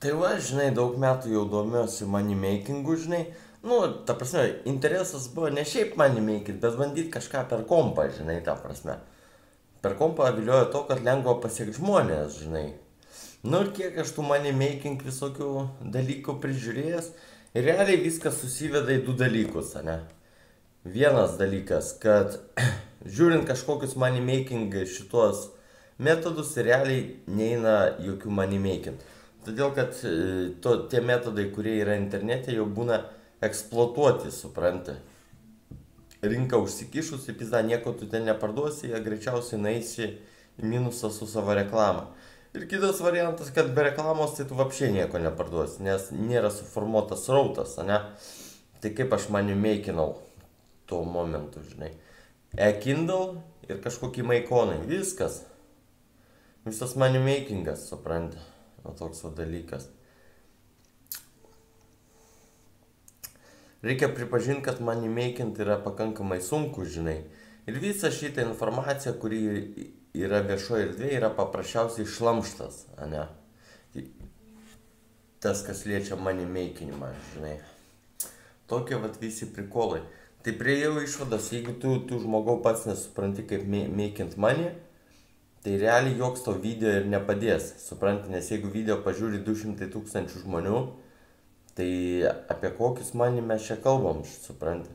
Tai va, žinai, daug metų jau domiuosi moneymakingu, žinai. Nu, ta prasme, interesas buvo ne šiaip moneymaking, bet bandyti kažką per kompą, žinai, ta prasme. Per kompą viliojo to, kad lengva pasiekti žmonės, žinai. Nu ir kiek aš tų moneymaking visokių dalykų prižiūrėjęs. Realiai viskas susiveda į du dalykus, ne? Vienas dalykas, kad žiūrint kažkokius moneymaking šitos metodus, realiai neina jokių moneymaking. Todėl, kad e, to, tie metodai, kurie yra internete, jau būna eksploatuoti, supranti. Rinka užsikišus, į pizdą nieko tu ten neparduosi, jie greičiausiai naisi į minusą su savo reklama. Ir kitas variantas, kad be reklamos tai tu apšiai nieko neparduosi, nes nėra suformuotas rautas, ne? Tai kaip aš mani meikinau tuo momentu, žinai. E-Kindle ir kažkokie maikonai, viskas. Visas mani meikingas, supranti. O toks va dalykas. Reikia pripažinti, kad money making yra pakankamai sunku, žinai. Ir visa šita informacija, kuri yra viešoje erdvėje, yra paprasčiausiai šlamštas, ne? Tas, kas liečia money makingimą, žinai. Tokie vat visi prikolai. Tai prieėjau išvados, jeigu tu, tu žmogau pats nesupranti, kaip making money, tai realiai joks to video ir nepadės, supranti, nes jeigu video pažiūri 200 tūkstančių žmonių, tai apie kokius manį mes čia kalbam, supranti.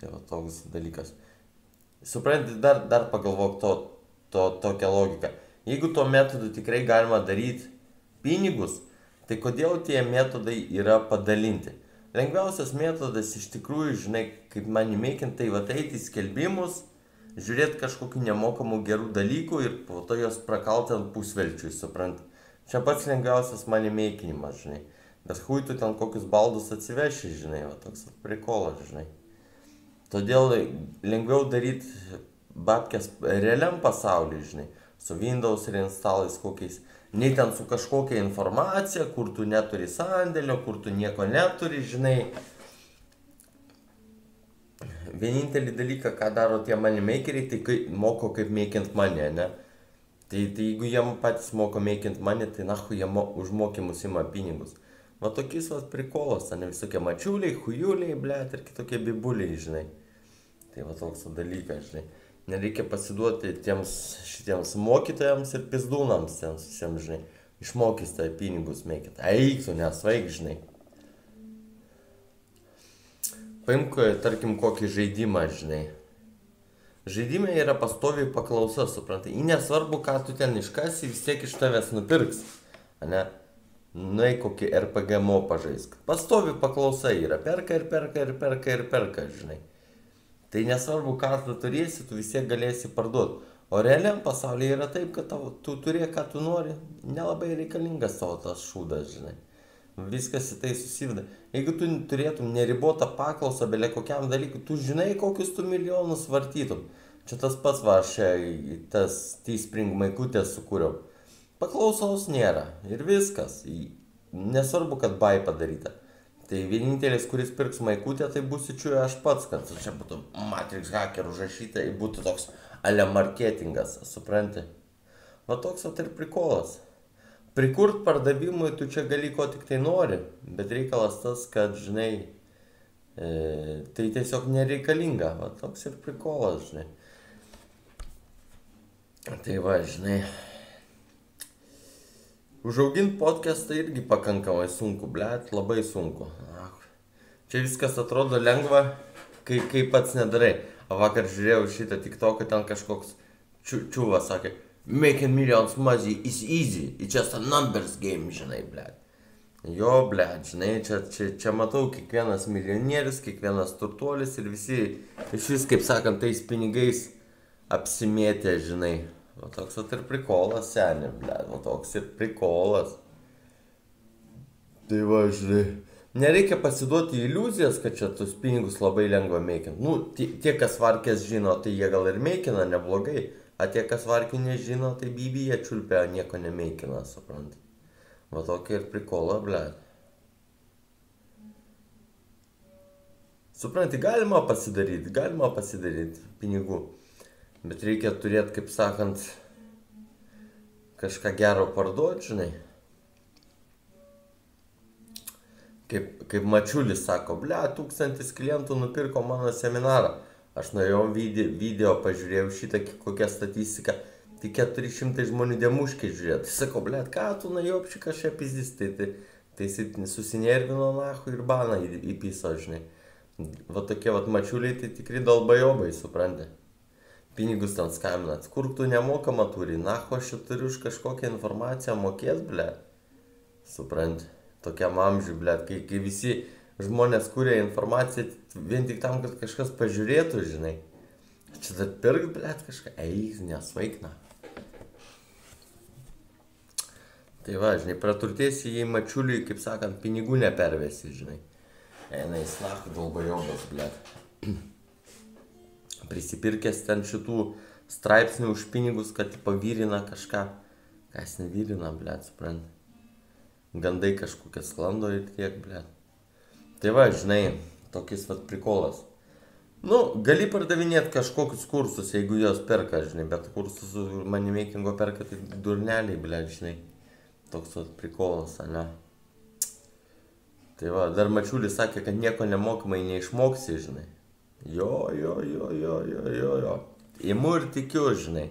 Tai va toks dalykas. Supranti, dar, dar pagalvok to, to, tokią logiką. Jeigu tuo metodu tikrai galima daryti pinigus, tai kodėl tie metodai yra padalinti? Lengviausias metodas iš tikrųjų, žinai, kaip money making, tai va eiti į skelbimus, žiūrėt kažkokių nemokamų gerų dalykų ir po to juos prakalt ant pusvelčiui, suprant. Čia pats lengviausias mane meikinimas, žinai. Bet hui tu ten kokius baldus atsiveši, žinai, va toks prikolas, žinai. Todėl lengviau daryti babkės realiam pasauliu, žinai, su Windows reinstalais kokiais, nei ten su kažkokia informacija, kur tu neturi sandėlio, kur tu nieko neturi, žinai vienintelį dalyką, ką daro tie moneymakeriai, tai kai, moko kaip making money, ne? Tai, tai jeigu jie patys moko making money, tai nahu jie mo, už mokymus ima pinigus. Va tokiais va prikolas, ne visokie mačiuliai, hujuliai, blėt ir kitokie bibuliai, žinai. Tai va toks dalykas, žinai. Nereikia pasiduoti tiems šitiems mokytojams ir pizdūnams, tiems visiems, žinai. Išmokys tai pinigus mėgit. Eik tu, nesvaig, žinai. Paimk, tarkim, kokį žaidimą, žinai. Žaidime yra pastoviai paklausa, suprantai. Į nesvarbu, ką tu ten iškasi, vis tiek iš tavęs nupirks. Ne? Nuai kokį RPG mo pažaisk. Pastovi paklausa yra. Perka ir perka ir perka ir perka, žinai. Tai nesvarbu, ką tu turėsi, tu vis tiek galėsi parduoti. O realiam pasaulyje yra taip, kad tau, tu turė, ką tu nori. Nelabai reikalingas tavo tas šūdas, žinai viskas į tai susiveda. Jeigu tu turėtum neribotą paklausą belė kokiam dalykui, tu žinai, kokius tu milijonus vartytum. Čia tas pats va, aš tas T-Spring maikutės sukūriau. Paklausos nėra ir viskas. Nesvarbu, kad bai padaryta. Tai vienintelis, kuris pirks maikutę, tai būsiu čia aš pats, kad čia būtų Matrix hacker užrašyta, būtų toks ale marketingas, supranti. Va toks va ir prikolas prikurt pardavimui tu čia gali ko tik tai nori, bet reikalas tas, kad, žinai, e, tai tiesiog nereikalinga, va toks ir prikolas, žinai. Tai va, žinai, užauginti podcastą irgi pakankamai sunku, blėt, labai sunku. Čia viskas atrodo lengva, kai, kai pats nedarai. O vakar žiūrėjau šitą tik to, kad ten kažkoks čiūvas sakė, making millions money is easy, it's just a numbers game, žinai, ble. Jo, ble, žinai, čia, čia, čia matau kiekvienas milijonierius, kiekvienas turtuolis ir visi iš vis, kaip sakant, tais pinigais apsimėtė, žinai. O toks vat ir prikolas, senė, ble, o toks ir prikolas. Tai va, žinai. Nereikia pasiduoti iliuzijas, kad čia tuos pinigus labai lengva mėkint. Nu, tie, tie kas varkės žino, tai jie gal ir mėkina neblogai. A tie, kas varkių nežino, tai bibija čiulpia, nieko nemeikina, suprant. Va tokia ir prikola, ble. Supranti, galima pasidaryti, galima pasidaryti pinigų. Bet reikia turėti, kaip sakant, kažką gero parduoti, žinai. kaip, kaip mačiulis sako, ble, tūkstantis klientų nupirko mano seminarą. Aš nuėjau video, pažiūrėjau šitą kokią statistiką, tik 400 žmonių demuškiai žiūrėjo. Tai sakau, ble, ką tu najopši kažkaip pizdys, tai, tai, tai jis susinervino nahu ir baną įpiso, žinai. Va tokie va mačiuliai, tai tikri dalbajobai, suprantate. Pinigus ten skambinat, kur tu nemokamą turi, nahu aš čia turiu už kažkokią informaciją mokės, ble. Suprantate tokiam amžiui, blėt, kai, kai visi žmonės kūrė informaciją vien tik tam, kad kažkas pažiūrėtų, žinai. Čia dar pirk, blėt, kažką, eik, nesvaikna. Tai va, žinai, praturtėsi jei mačiuliui, kaip sakant, pinigų nepervesi, žinai. Eina į slachą dolbajobas, blėt. Prisipirkęs ten šitų straipsnių už pinigus, kad pavyrina kažką. Kas nevyrina, blėt, suprant gandai kažkokie sklando ir tiek, ble. Tai va, žinai, tokis vat prikolas. Nu, gali pardavinėti kažkokius kursus, jeigu jos perka, žinai, bet kursus manimeikingo perka tai durneliai, ble, žinai. Toks vat prikolas, ne? Tai va, dar mačiulis sakė, kad nieko nemokamai neišmoksi, žinai. Jo, jo, jo, jo, jo, jo, jo. Imu ir tikiu, žinai.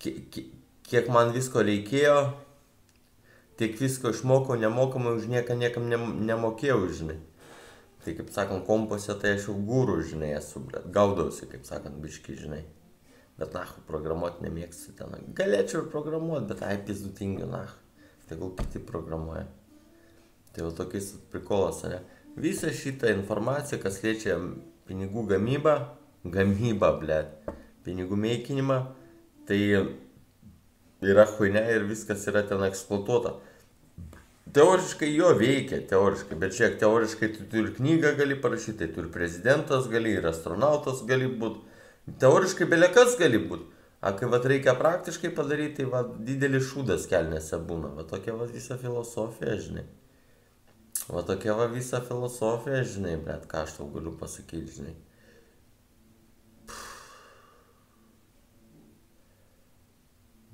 Kiek man visko reikėjo, tiek visko išmokau nemokamai už nieką niekam ne, nemokėjau, žinai. Tai kaip sakant, kompuose tai aš jau gūrų, žinai, esu, gaudausi, kaip sakant, biški, žinai. Bet nah, programuoti nemėgstu ten. Galėčiau ir programuoti, bet ai pizdu tingiu, nah. Tegul kiti programuoja. Tai jau tokiais prikolas, ne? Visa šita informacija, kas liečia pinigų gamybą, gamybą, ble, pinigų meikinimą, tai yra huine ir viskas yra ten eksploatuota. Teoriškai jo veikia, teoriškai, bet šiek teoriškai tu, tu ir knygą gali parašyti, tai tu ir prezidentas gali, ir astronautas gali būti, teoriškai belekas gali būti. A kai vat reikia praktiškai padaryti, tai va didelis šūdas kelnėse būna, va tokia va visa filosofija, žinai. Va tokia va visa filosofija, žinai, bet ką aš tau galiu pasakyti, žinai.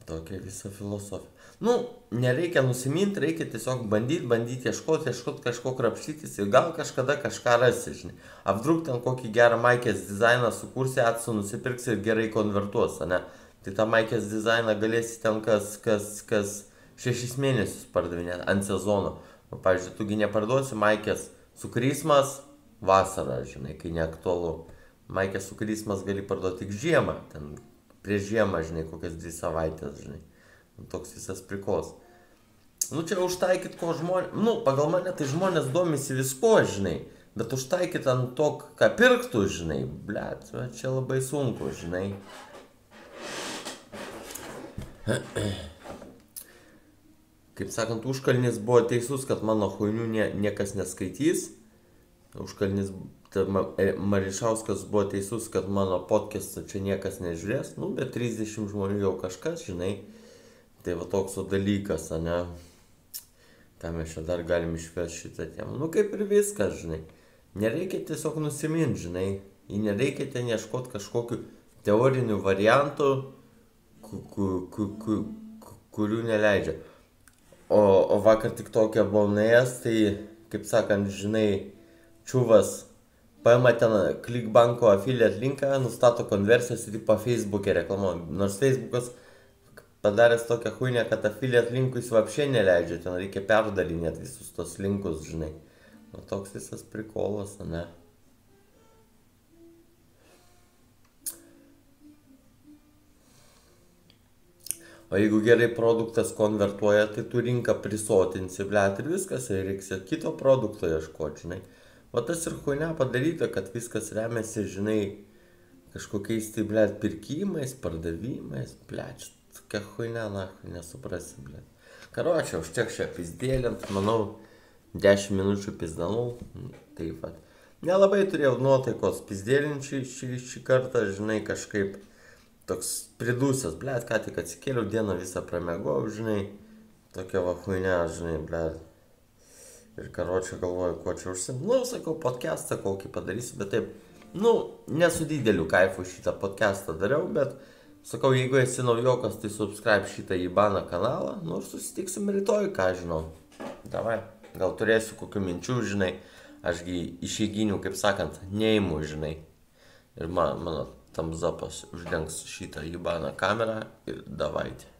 Tokia visa filosofija. Nu, nereikia nusimint, reikia tiesiog bandyti, bandyti ieškoti, ieškoti kažko krapštytis ir gal kažkada kažką rasi, žinai. Apdruk ten kokį gerą maikės dizainą sukursi, atsu nusipirksi ir gerai konvertuos, ne? Tai tą maikės dizainą galėsi ten kas, kas, kas šešis mėnesius pardavinėti ant sezono. O, pavyzdžiui, tugi neparduosi maikės su krismas vasarą, žinai, kai neaktualu. Maikės su krismas gali parduoti tik žiemą, ten prieš žiemą, žinai, kokias dvi savaitės, žinai. Nu, toks visas prikos. Nu, čia užtaikyt, ko žmonės, nu, pagal mane tai žmonės domisi visko, žinai, bet užtaikyt ant to, ką pirktų, žinai, blėt, čia labai sunku, žinai. Kaip sakant, užkalnis buvo teisus, kad mano huinių nie, niekas neskaitys. Užkalnis Marišauskas buvo teisus, kad mano podcast'ą čia niekas nežiūrės, nu, bet 30 žmonių jau kažkas, žinai, tai va toks dalykas, ne, ką mes čia dar galim išvesti šitą temą, nu, kaip ir viskas, žinai, nereikia tiesiog nusiminti, žinai, į nereikia ten ieškoti kažkokiu teorinių variantų, ku, ku, ku, ku, kurių neleidžia. O, o vakar tik tokia buvau nuėjęs, tai, kaip sakant, žinai, čiuvas paima ten klikbanko affiliate linką, nustato konversijas ir po Facebook'e reklamuoja. Nors Facebook'as padaręs tokią huinę, kad affiliate linkų jis apšiai neleidžia, ten reikia perdalinėti visus tos linkus, žinai. Nu, toks visas prikolas, ne? O jeigu gerai produktas konvertuoja, tai tu rinką prisotinsi, blėt ir viskas, ir reiks kito produkto ieškoti, žinai. O tas ir huine padaryta, kad viskas remiasi, žinai, kažkokiais tai, blėt, pirkimais, pardavimais, blėt, tokia huine, na, nesuprasi, blėt. Karočią, užtek šią pizdėlint, manau, 10 minučių pizdanau, taip pat. Nelabai turėjau nuotaikos pizdėlinčiai šį, šį kartą, žinai, kažkaip toks pridūsęs, blėt, ką tik atsikėliau dieną visą pramegau, žinai, tokia va huine, žinai, blėt Ir karočią galvoju, kuo čia užsim. Nu, sakau, podcastą kokį padarysiu, bet taip, nu, nesu dideliu kaifu šitą podcastą dariau, bet sakau, jeigu esi naujokas, tai subscribe šitą į baną kanalą, nu ir susitiksim rytoj, ką žinau. Davai. gal turėsiu kokių minčių, žinai, ašgi išeiginių, kaip sakant, neįimu, žinai. Ir man, mano tamzapas uždengs šitą įbaną kamerą ir davaitį.